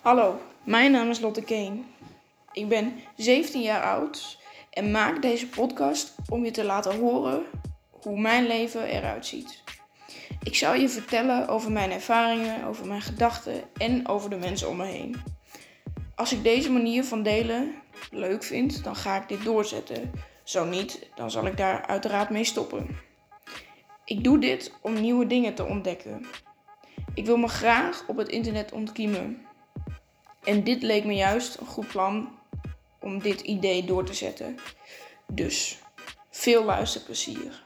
Hallo, mijn naam is Lotte Keen. Ik ben 17 jaar oud en maak deze podcast om je te laten horen hoe mijn leven eruit ziet. Ik zal je vertellen over mijn ervaringen, over mijn gedachten en over de mensen om me heen. Als ik deze manier van delen leuk vind, dan ga ik dit doorzetten. Zo niet, dan zal ik daar uiteraard mee stoppen. Ik doe dit om nieuwe dingen te ontdekken. Ik wil me graag op het internet ontkiemen. En dit leek me juist een goed plan om dit idee door te zetten. Dus veel luisterplezier.